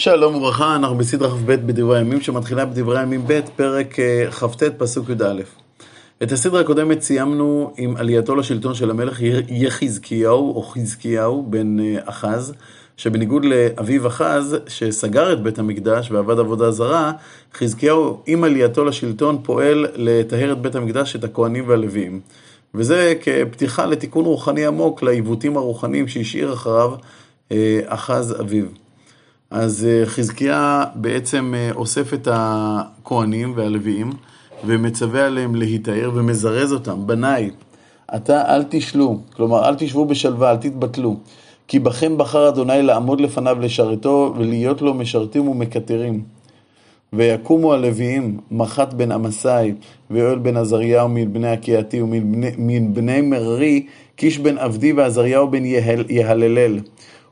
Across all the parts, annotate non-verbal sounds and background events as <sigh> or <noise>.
שלום וברכה, אנחנו בסדרה כ"ב בדברי הימים, שמתחילה בדברי הימים ב', פרק אה, כ"ט, פסוק י"א. את הסדרה הקודמת סיימנו עם עלייתו לשלטון של המלך יחזקיהו, או חזקיהו, בן אה, אחז, שבניגוד לאביו אחז, שסגר את בית המקדש ועבד עבודה זרה, חזקיהו עם עלייתו לשלטון פועל לטהר את בית המקדש, את הכהנים והלוויים. וזה כפתיחה לתיקון רוחני עמוק לעיוותים הרוחניים שהשאיר אחריו אה, אחז אביו. אז אה, חזקיה בעצם אה, אוסף את הכהנים והלוויים ומצווה עליהם להיטהר ומזרז אותם. בניי, אתה אל תשלו, כלומר אל תשבו בשלווה, אל תתבטלו. כי בכם בחר אדוני לעמוד לפניו לשרתו ולהיות לו משרתים ומקטרים. ויקומו הלוויים, מחת בן עמסאי, ויואל בן עזריהו מבני הקהתי ומבני מררי, קיש בן עבדי ועזריהו בן יהל, יהללל.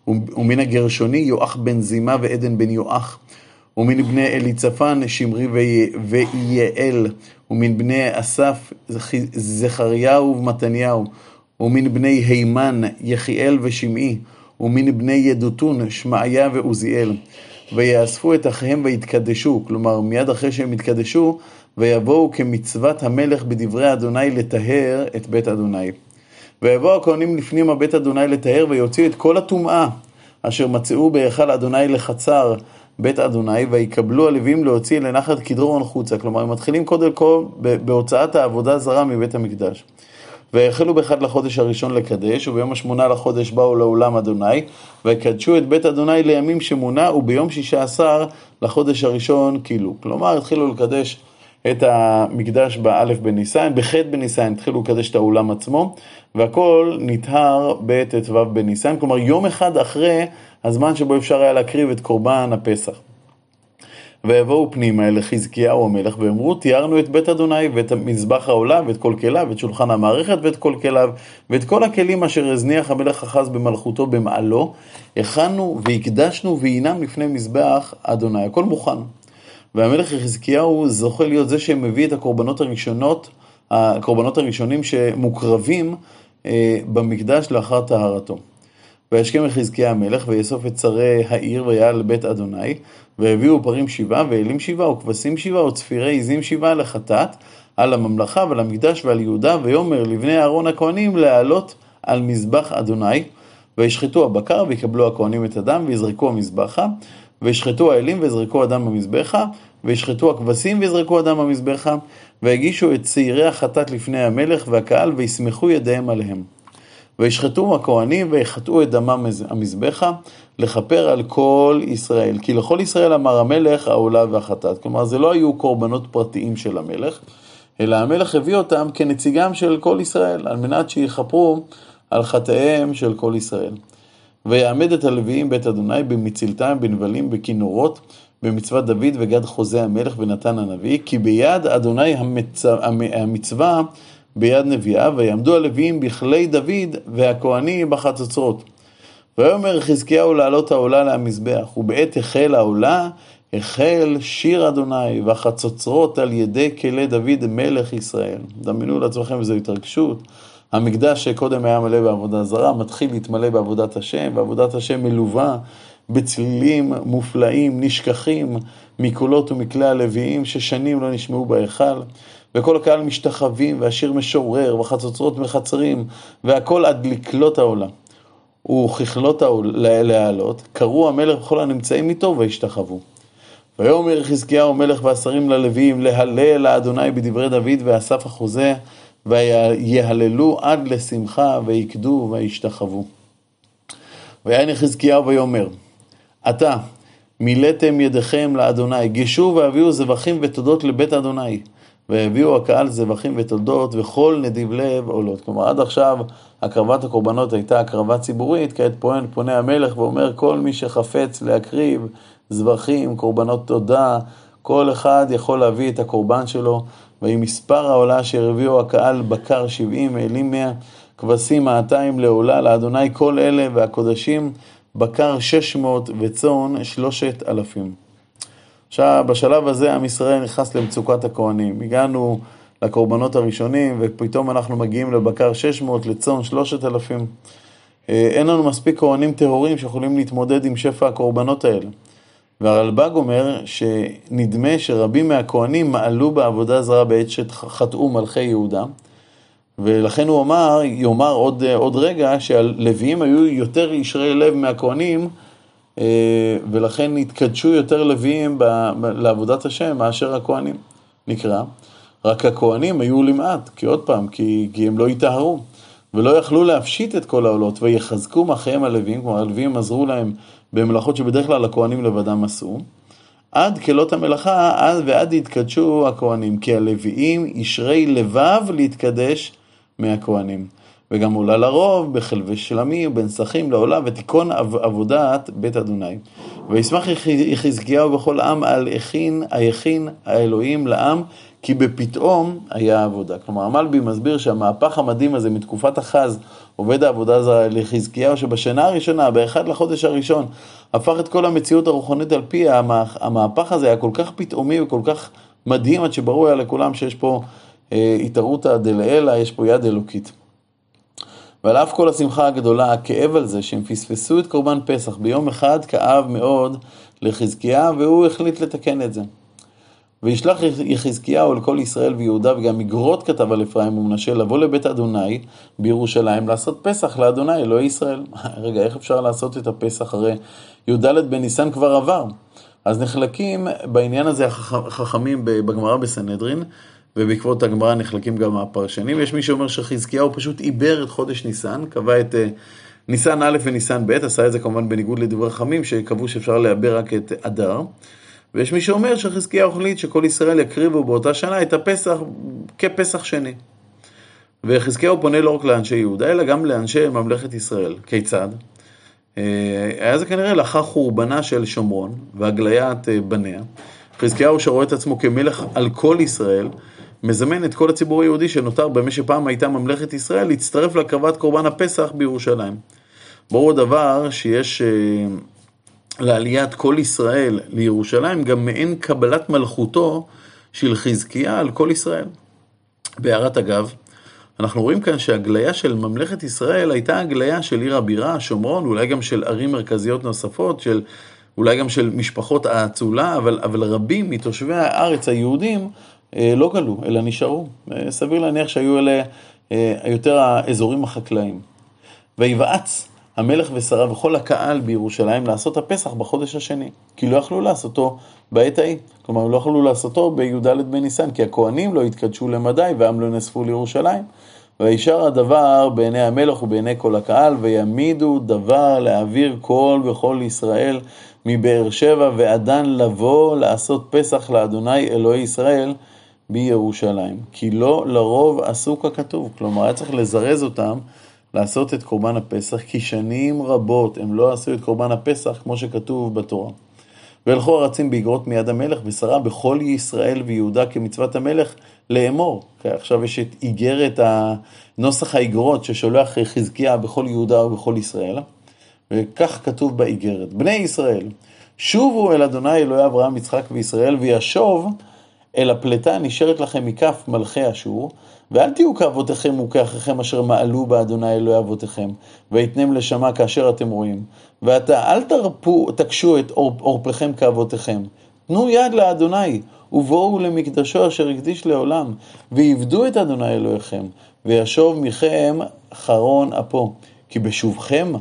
ומן הגרשוני יואח בן זימה ועדן בן יואח. ומן בני אליצפן שמרי ויעל, ומן בני אסף זכריהו ומתניהו, ומן בני הימן יחיאל ושמעי, ומן בני ידותון שמעיה ועוזיאל. ויאספו את אחיהם ויתקדשו, כלומר מיד אחרי שהם יתקדשו, ויבואו כמצוות המלך בדברי אדוני לטהר את בית אדוני. ויבואו הכהנים לפנים הבית אדוני לטהר ויוציאו את כל הטומאה אשר מצאו בהיכל אדוני לחצר בית אדוני ויקבלו הלווים להוציא לנחת קדרון חוצה. כלומר, הם מתחילים קודם כל בהוצאת העבודה זרה מבית המקדש. והחלו באחד לחודש הראשון לקדש, וביום השמונה לחודש באו לאולם אדוני, ויקדשו את בית אדוני לימים שמונה, וביום שישה עשר לחודש הראשון כילו. כלומר, התחילו לקדש את המקדש באלף בניסן, בח' בניסן התחילו לקדש את האולם עצמו, והכל נטהר בט"ו בניסן, כלומר יום אחד אחרי הזמן שבו אפשר היה להקריב את קורבן הפסח. ויבואו פנימה אל חזקיהו המלך ואמרו תיארנו את בית אדוני ואת מזבח העולה ואת כל כליו ואת שולחן המערכת ואת כל כליו ואת כל הכלים אשר הזניח המלך אחז במלכותו במעלו הכנו והקדשנו והינם לפני מזבח אדוני הכל מוכן והמלך חזקיהו זוכה להיות זה שמביא את הקורבנות הראשונות, הקורבנות הראשונים שמוקרבים אה, במקדש לאחר טהרתו. וישכם לחזקיה המלך, ויאסוף את שרי העיר, ויעל לבית אדוני, והביאו פרים שבעה, ואלים שבעה, וכבשים שבעה, וצפירי עזים שבעה לחטאת, על הממלכה ועל המקדש ועל יהודה, ויאמר לבני אהרון הכהנים להעלות על מזבח אדוני, וישחטו הבקר, ויקבלו הכהנים את הדם, ויזרקו המזבחה, וישחטו האלים ויזרקו אדם במזבחה, וישחטו הכבשים ויזרקו אדם במזבחה, ויגישו את צעירי החטאת לפני המלך והקהל, ויסמכו ידיהם עליהם. וישחטו הכהנים ויחטאו את דמם המזבחה, לכפר על כל ישראל. כי לכל ישראל אמר המלך העולה והחטאת. כלומר, זה לא היו קורבנות פרטיים של המלך, אלא המלך הביא אותם כנציגם של כל ישראל, על מנת שיכפרו על חטאיהם של כל ישראל. ויעמד את הלוויים בית אדוני במצילתם, בנבלים, בכינורות, במצוות דוד וגד חוזה המלך ונתן הנביא, כי ביד אדוני המצ... המצווה ביד נביאה, ויעמדו הלוויים בכלי דוד והכהנים בחצוצרות. ויאמר חזקיהו לעלות העולה למזבח, ובעת החל העולה, החל שיר אדוני והחצוצרות על ידי כלי דוד מלך ישראל. דמיינו לעצמכם איזו התרגשות. המקדש שקודם היה מלא בעבודה זרה, מתחיל להתמלא בעבודת השם, ועבודת השם מלווה בצלילים מופלאים, נשכחים מקולות ומכלי הלוויים ששנים לא נשמעו בהיכל. וכל הקהל משתחווים, והשיר משורר, וחצוצרות מחצרים, והכל עד לקלוט העולה. וככלות להעלות, קראו המלך וכל הנמצאים איתו וישתחוו. ויאמר חזקיהו המלך והשרים ללוויים להלל לאדוני בדברי דוד ואסף החוזה ויהללו עד לשמחה ויקדו וישתחוו. ויען חזקיהו ויאמר עתה מילאתם ידיכם לאדוני גשו והביאו זבחים ותודות לבית אדוני והביאו הקהל זבחים ותולדות וכל נדיב לב עולות. כלומר, עד עכשיו הקרבת הקורבנות הייתה הקרבה ציבורית, כעת פוען פונה המלך ואומר כל מי שחפץ להקריב זבחים, קורבנות תודה, כל אחד יכול להביא את הקורבן שלו, ועם מספר העולה אשר הביאו הקהל בקר שבעים, אלים מאה, כבשים מאתיים לעולה, לאדוני כל אלה והקודשים בקר שש מאות וצאן שלושת אלפים. עכשיו, בשלב הזה עם ישראל נכנס למצוקת הכהנים. הגענו לקורבנות הראשונים, ופתאום אנחנו מגיעים לבקר 600, לצאן 3,000. אה, אין לנו מספיק כהנים טהורים שיכולים להתמודד עם שפע הקורבנות האלה. והרלב"ג אומר שנדמה שרבים מהכהנים מעלו בעבודה זרה בעת שחטאו מלכי יהודה, ולכן הוא אמר, יאמר עוד, עוד רגע שהלוויים היו יותר ישרי לב מהכהנים, אה, ולכן התקדשו יותר לוויים לעבודת השם מאשר הכהנים, נקרא. רק הכהנים היו למעט, כי עוד פעם, כי, כי הם לא יטהרו, ולא יכלו להפשיט את כל העולות, ויחזקו מאחיהם הלוויים, כלומר הלוויים עזרו להם במלאכות שבדרך כלל הכהנים לבדם עשו, עד כלות המלאכה, עד ועד יתקדשו הכהנים, כי הלוויים ישרי לבב להתקדש מהכהנים. וגם עולה לרוב בחלבי שלמי ובנסחים לעולה ותיכון עבודת בית אדוני. וישמח יחזקיהו בכל עם על הכין היכין האלוהים לעם כי בפתאום היה עבודה. כלומר המלבי מסביר שהמהפך המדהים הזה מתקופת החז עובד העבודה זרה לחזקיהו שבשנה הראשונה, באחד לחודש הראשון, הפך את כל המציאות הרוחנית על פי המהפך הזה היה כל כך פתאומי וכל כך מדהים עד שברור היה לכולם שיש פה אה, התערותא דלעילא, יש פה יד אלוקית. ועל אף כל השמחה הגדולה, הכאב על זה שהם פספסו את קורבן פסח ביום אחד כאב מאוד לחזקיה, והוא החליט לתקן את זה. וישלח יחזקיהו אל כל ישראל ויהודה, וגם מגרות כתב על אפרים ומנשה, לבוא לבית אדוני בירושלים לעשות פסח לאדוני, אלוהי ישראל. <laughs> רגע, איך אפשר לעשות את הפסח? הרי י"ד בניסן כבר עבר. אז נחלקים בעניין הזה החכמים בגמרא בסנהדרין, ובעקבות הגמרא נחלקים גם הפרשנים. יש מי שאומר שחזקיהו פשוט עיבר את חודש ניסן, קבע את אה, ניסן א' וניסן ב', עשה את זה כמובן בניגוד לדברי חכמים, שקבעו שאפשר לעבר רק את אדר. ויש מי שאומר שחזקיהו החליט שכל ישראל יקריבו באותה שנה את הפסח כפסח שני. וחזקיהו פונה לא רק לאנשי יהודה, אלא גם לאנשי ממלכת ישראל. כיצד? אה, היה זה כנראה לאחר חורבנה של שומרון והגליית אה, בניה. חזקיהו שרואה את עצמו כמלך על כל ישראל, מזמן את כל הציבור היהודי שנותר במה שפעם הייתה ממלכת ישראל, להצטרף להקרבת קורבן הפסח בירושלים. ברור הדבר שיש אה, לעליית כל ישראל לירושלים גם מעין קבלת מלכותו של חזקיה על כל ישראל. בהערת אגב, אנחנו רואים כאן שהגליה של ממלכת ישראל הייתה הגליה של עיר הבירה, שומרון, אולי גם של ערים מרכזיות נוספות, של, אולי גם של משפחות האצולה, אבל, אבל רבים מתושבי הארץ היהודים אה, לא גלו, אלא נשארו. אה, סביר להניח שהיו אלה אה, יותר האזורים החקלאיים. ויבעץ המלך ושרה וכל הקהל בירושלים לעשות הפסח בחודש השני, כי לא יכלו לעשותו בעת ההיא. כלומר, לא יכלו לעשותו בי"ד בניסן, כי הכהנים לא התקדשו למדי ועם לא נאספו לירושלים. וישר הדבר בעיני המלך ובעיני כל הקהל, ויעמידו דבר להעביר כל וכל ישראל מבאר שבע ועדן לבוא לעשות פסח לאדוני אלוהי ישראל בירושלים. כי לא לרוב עשו ככתוב, כלומר היה צריך לזרז אותם לעשות את קורבן הפסח, כי שנים רבות הם לא עשו את קורבן הפסח כמו שכתוב בתורה. והלכו הרצים באגרות מיד המלך, ושרה בכל ישראל ויהודה כמצוות המלך לאמור. עכשיו יש את איגרת נוסח האגרות ששולח חזקיה בכל יהודה ובכל ישראל, וכך כתוב באיגרת: בני ישראל, שובו אל אדוני אלוהי אברהם, יצחק וישראל, וישוב אל הפלטה הנשארת לכם מכף מלכי אשור, ואל תהיו כאבותיכם וכאחיכם אשר מעלו באדוני אלוהי אבותיכם, ויתנם לשמה כאשר אתם רואים. ועתה אל תרפו, תקשו את עורפכם כאבותיכם. תנו יד לאדוני, ובואו למקדשו אשר הקדיש לעולם, ועבדו את אדוני אלוהיכם, וישוב מכם חרון אפו. כי בשובכם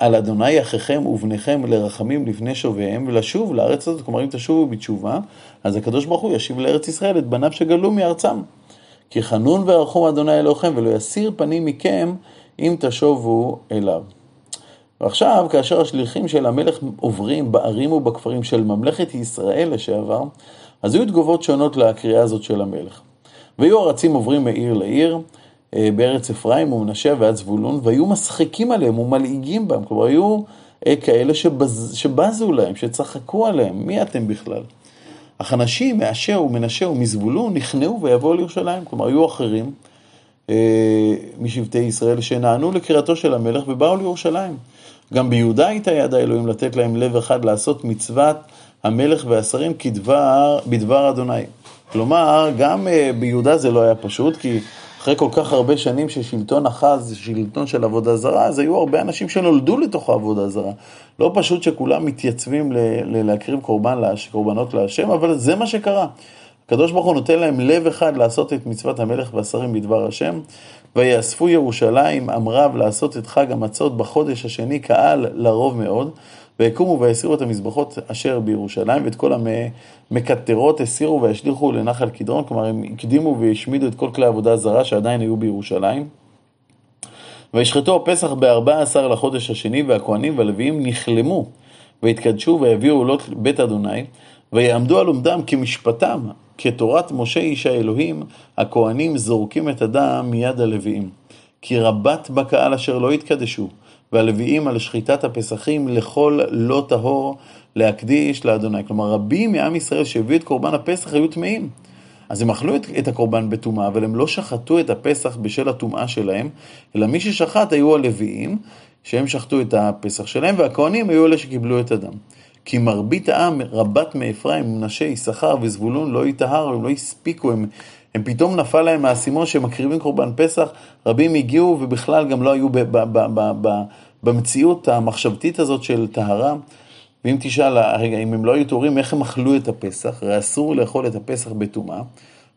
על אדוני אחיכם ובניכם לרחמים לפני שוביהם, ולשוב לארץ הזאת, כלומר אם תשובו בתשובה, אז הקדוש ברוך הוא ישיב לארץ ישראל את בניו שגלו מארצם. כי חנון ורחום אדוני אלוהיכם, ולא יסיר פנים מכם אם תשובו אליו. ועכשיו, כאשר השליחים של המלך עוברים בערים ובכפרים של ממלכת ישראל לשעבר, אז היו תגובות שונות לקריאה הזאת של המלך. והיו הרצים עוברים מעיר לעיר, בארץ אפרים ומנשה ועד זבולון, והיו משחיקים עליהם ומלעיגים בהם, כלומר היו אה, כאלה שבז, שבזו להם, שצחקו עליהם, מי אתם בכלל? אך אנשים מאשר ומנשה ומזבולון נכנעו ויבואו לירושלים, כלומר היו אחרים אה, משבטי ישראל שנענו לקריאתו של המלך ובאו לירושלים. גם ביהודה הייתה יד האלוהים לתת להם לב אחד לעשות מצוות המלך והשרים כדבר, בדבר אדוני. כלומר, גם ביהודה זה לא היה פשוט, כי אחרי כל כך הרבה שנים של שלטון אחז, שלטון של עבודה זרה, אז היו הרבה אנשים שנולדו לתוך העבודה זרה. לא פשוט שכולם מתייצבים ל- ל- להקריב קורבן, קורבנות להשם, אבל זה מה שקרה. הקדוש ברוך הוא נותן להם לב אחד לעשות את מצוות המלך והשרים בדבר השם, ויאספו ירושלים עם רב לעשות את חג המצות בחודש השני קהל לרוב מאוד, ויקומו ויסירו את המזבחות אשר בירושלים, ואת כל המקטרות הסירו וישליכו לנחל קדרון, כלומר הם הקדימו והשמידו את כל כלי העבודה הזרה שעדיין היו בירושלים. וישחטו הפסח בארבע עשר לחודש השני, והכהנים והלוויים נכלמו, והתקדשו ויביאו עולות בית אדוני, ויעמדו על עומדם כמשפטם, כתורת משה איש האלוהים, הכהנים זורקים את הדם מיד הלוויים. כי רבת בקהל אשר לא יתקדשו, והלוויים על שחיטת הפסחים לכל לא טהור להקדיש לאדוני. כלומר, רבים מעם ישראל שהביאו את קורבן הפסח היו טמאים. אז הם אכלו את, את הקורבן בטומאה, אבל הם לא שחטו את הפסח בשל הטומאה שלהם, אלא מי ששחט היו הלוויים, שהם שחטו את הפסח שלהם, והכהנים היו אלה שקיבלו את הדם. כי מרבית העם, רבת מאפרים, מנשה, יששכר וזבולון לא יטהר, הם לא הספיקו, הם, הם פתאום נפל להם האסימון שהם מקריבים קורבן פסח, רבים הגיעו ובכלל גם לא היו ב, ב, ב, ב, ב, במציאות המחשבתית הזאת של טהרה. ואם תשאל, רגע, אם הם לא היו טהורים, איך הם אכלו את הפסח? הרי אסור לאכול את הפסח בטומאה.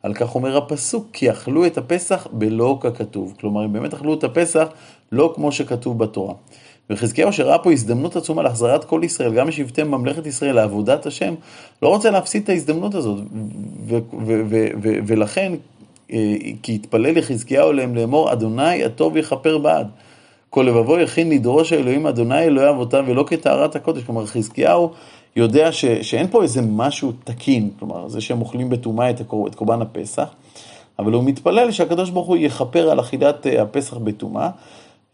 על כך אומר הפסוק, כי אכלו את הפסח בלא ככתוב. כלומר, הם באמת אכלו את הפסח לא כמו שכתוב בתורה. וחזקיהו שראה פה הזדמנות עצומה להחזרת כל ישראל, גם משבטי ממלכת ישראל לעבודת השם, לא רוצה להפסיד את ההזדמנות הזאת, ולכן, אה, כי התפלל לחזקיהו אליהם לאמור, אדוני הטוב יכפר בעד. כל לבבו יכין לדרוש האלוהים אדוני אלוהי אבותיו ולא כטהרת הקודש. כלומר, חזקיהו יודע ש, שאין פה איזה משהו תקין, כלומר, זה שהם אוכלים בטומאה את, את קורבן הפסח, אבל הוא מתפלל שהקדוש ברוך הוא יכפר על אכילת אה, הפסח בטומאה.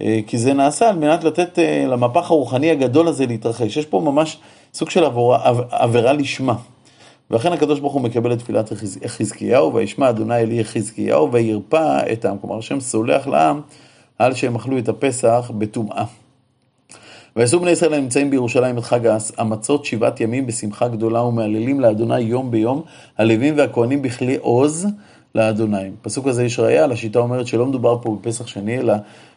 אה, כי זה נעשה על מנת לתת אה, למהפך הרוחני הגדול הזה להתרחש. יש פה ממש סוג של עבירה לשמה. ואכן הקדוש ברוך הוא מקבל את תפילת חזקיהו, וישמע אדוני אלי חזקיהו, וירפא את העם. כלומר, השם סולח לעם על שהם אכלו את הפסח בטומאה. ויעשו בני ישראל הנמצאים בירושלים את חג המצות שבעת ימים בשמחה גדולה ומהללים לאדוני יום ביום, הלווים והכהנים בכלי עוז לאדוני. פסוק הזה יש ראייה, לשיטה אומרת שלא מדובר פה בפסח שני, אלא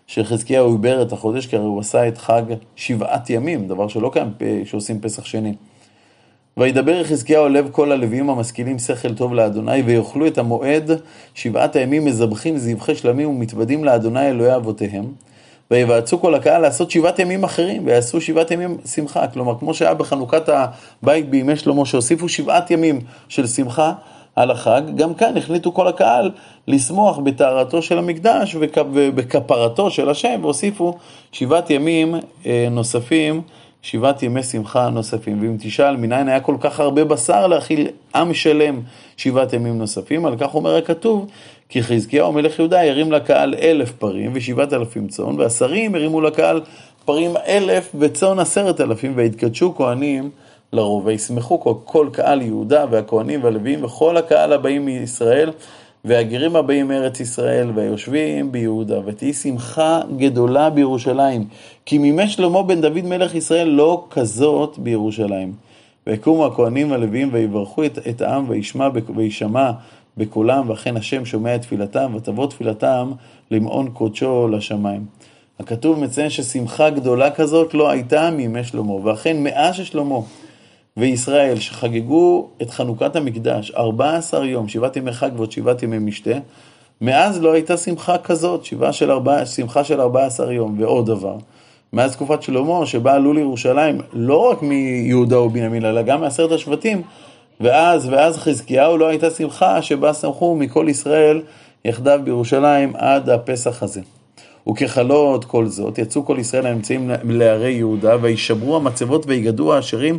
שחזקיהו עיבר את החודש, כי הרי הוא עשה את חג שבעת ימים, דבר שלא קיים שעושים פסח שני. וידבר יחזקיהו לב כל הלוויים המשכילים שכל טוב לאדוני, ויאכלו את המועד שבעת הימים מזבחים זבחי שלמים ומתוודים לאדוני אלוהי אבותיהם. ויבעצו כל הקהל לעשות שבעת ימים אחרים, ויעשו שבעת ימים שמחה. כלומר, כמו שהיה בחנוכת הבית בימי שלמה, שהוסיפו שבעת ימים של שמחה, על החג, גם כאן החליטו כל הקהל לשמוח בטהרתו של המקדש ובכפרתו של השם, והוסיפו שבעת ימים אה, נוספים, שבעת ימי שמחה נוספים. ואם תשאל, מניין היה כל כך הרבה בשר להכיל עם שלם שבעת ימים נוספים? על כך אומר הכתוב, כי חזקיהו מלך יהודה הרים לקהל אלף פרים ושבעת אלפים צאן, והשרים הרימו לקהל פרים אלף וצאן עשרת אלפים, והתקדשו כהנים לרוב, וישמחו כל, קהל יהודה והכהנים והלוויים וכל הקהל הבאים מישראל והגרים הבאים מארץ ישראל והיושבים ביהודה, ותהי שמחה גדולה בירושלים, כי מימי שלמה בן דוד מלך ישראל לא כזאת בירושלים. ויקומו הכהנים והלוויים ויברכו את, את העם וישמע וישמע בקולם, ואכן השם שומע את תפילתם, ותבוא תפילתם למעון קודשו לשמיים. הכתוב מציין ששמחה גדולה כזאת לא הייתה מימי שלמה, ואכן מאז ששלמה וישראל שחגגו את חנוכת המקדש 14 יום, שבעת ימי חג ועוד שבעת ימי משתה, מאז לא הייתה שמחה כזאת, של ארבע, שמחה של 14 יום, ועוד דבר. מאז תקופת שלמה, שבה עלו לירושלים, לא רק מיהודה ובנימין, אלא גם מעשרת השבטים, ואז, ואז חזקיהו לא הייתה שמחה שבה שמחו מכל ישראל יחדיו בירושלים עד הפסח הזה. וככלות כל זאת, יצאו כל ישראל הנמצאים לערי יהודה, וישברו המצבות ויגדו העשירים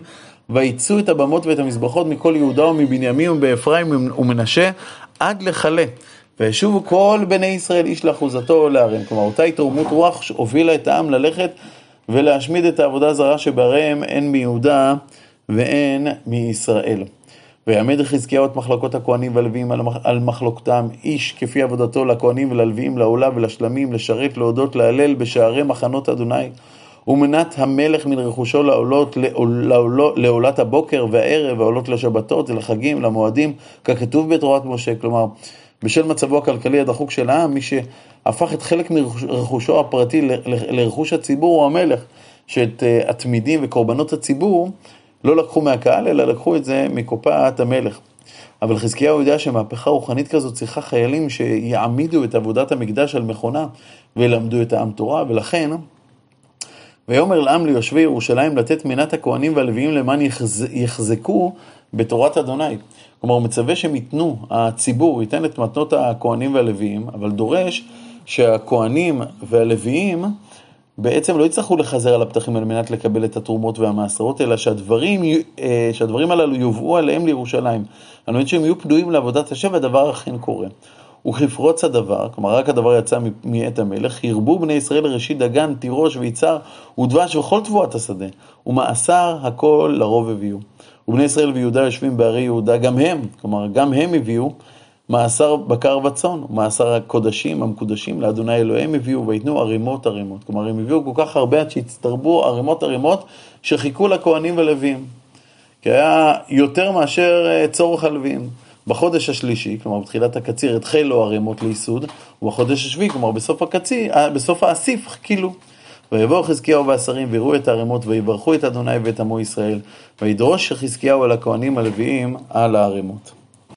ויצאו את הבמות ואת המזבחות מכל יהודה ומבנימין ובאפרים ומנשה עד לכלה. וישובו כל בני ישראל איש לאחוזתו לעריהם. כלומר, אותה התרומות רוח שהובילה את העם ללכת ולהשמיד את העבודה הזרה שבעריהם הן מיהודה והן מישראל. ויעמד חזקיהו את מחלקות הכהנים והלוויים על מחלוקתם, איש כפי עבודתו לכהנים וללוויים, לעולה ולשלמים, לשרת, להודות, להלל בשערי מחנות אדוני. ומנת המלך מן רכושו לעולות, לעולת הבוקר והערב, העולות לשבתות, לחגים, למועדים, ככתוב בתורת משה. כלומר, בשל מצבו הכלכלי הדחוק של העם, מי שהפך את חלק מרכושו הפרטי לרכוש הציבור הוא המלך, שאת אה, התמידים וקורבנות הציבור לא לקחו מהקהל, אלא לקחו את זה מקופת המלך. אבל חזקיהו יודע שמהפכה רוחנית כזו צריכה חיילים שיעמידו את עבודת המקדש על מכונה וילמדו את העם תורה, ולכן ויאמר לעם ליושבי ירושלים לתת מנת הכהנים והלוויים למען יחז... יחזקו בתורת אדוני. כלומר, הוא מצווה שהם ייתנו, הציבור ייתן את מתנות הכהנים והלוויים, אבל דורש שהכהנים והלוויים בעצם לא יצטרכו לחזר על הפתחים על מנת לקבל את התרומות והמעשרות, אלא שהדברים, אה, שהדברים הללו יובאו עליהם לירושלים. על מנת שהם יהיו פנויים לעבודת השם, והדבר אכן קורה. וכפרוץ הדבר, כלומר רק הדבר יצא מאת המלך, הרבו בני ישראל ראשית דגן, תירוש ויצהר ודבש וכל תבואת השדה, ומאסר הכל לרוב הביאו. ובני ישראל ויהודה יושבים בערי יהודה, גם הם, כלומר גם הם הביאו מאסר בקר וצאן, ומאסר הקודשים המקודשים לאדוני אלוהיהם הביאו ויתנו ערימות ערימות. כלומר הם הביאו כל כך הרבה עד שהצטרבו ערימות ערימות שחיכו לכהנים ולוויים. כי היה יותר מאשר אה, צורך הלוויים. בחודש השלישי, כלומר בתחילת הקציר, התחלו ערימות לייסוד, ובחודש השביעי, כלומר בסוף הקציר, אה, בסוף האסיף, חכילו. ויבואו חזקיהו והשרים ויראו את הערימות ויברכו את אדוני ואת עמו ישראל, וידרוש חזקיהו על הכהנים הלוויים על הערימות.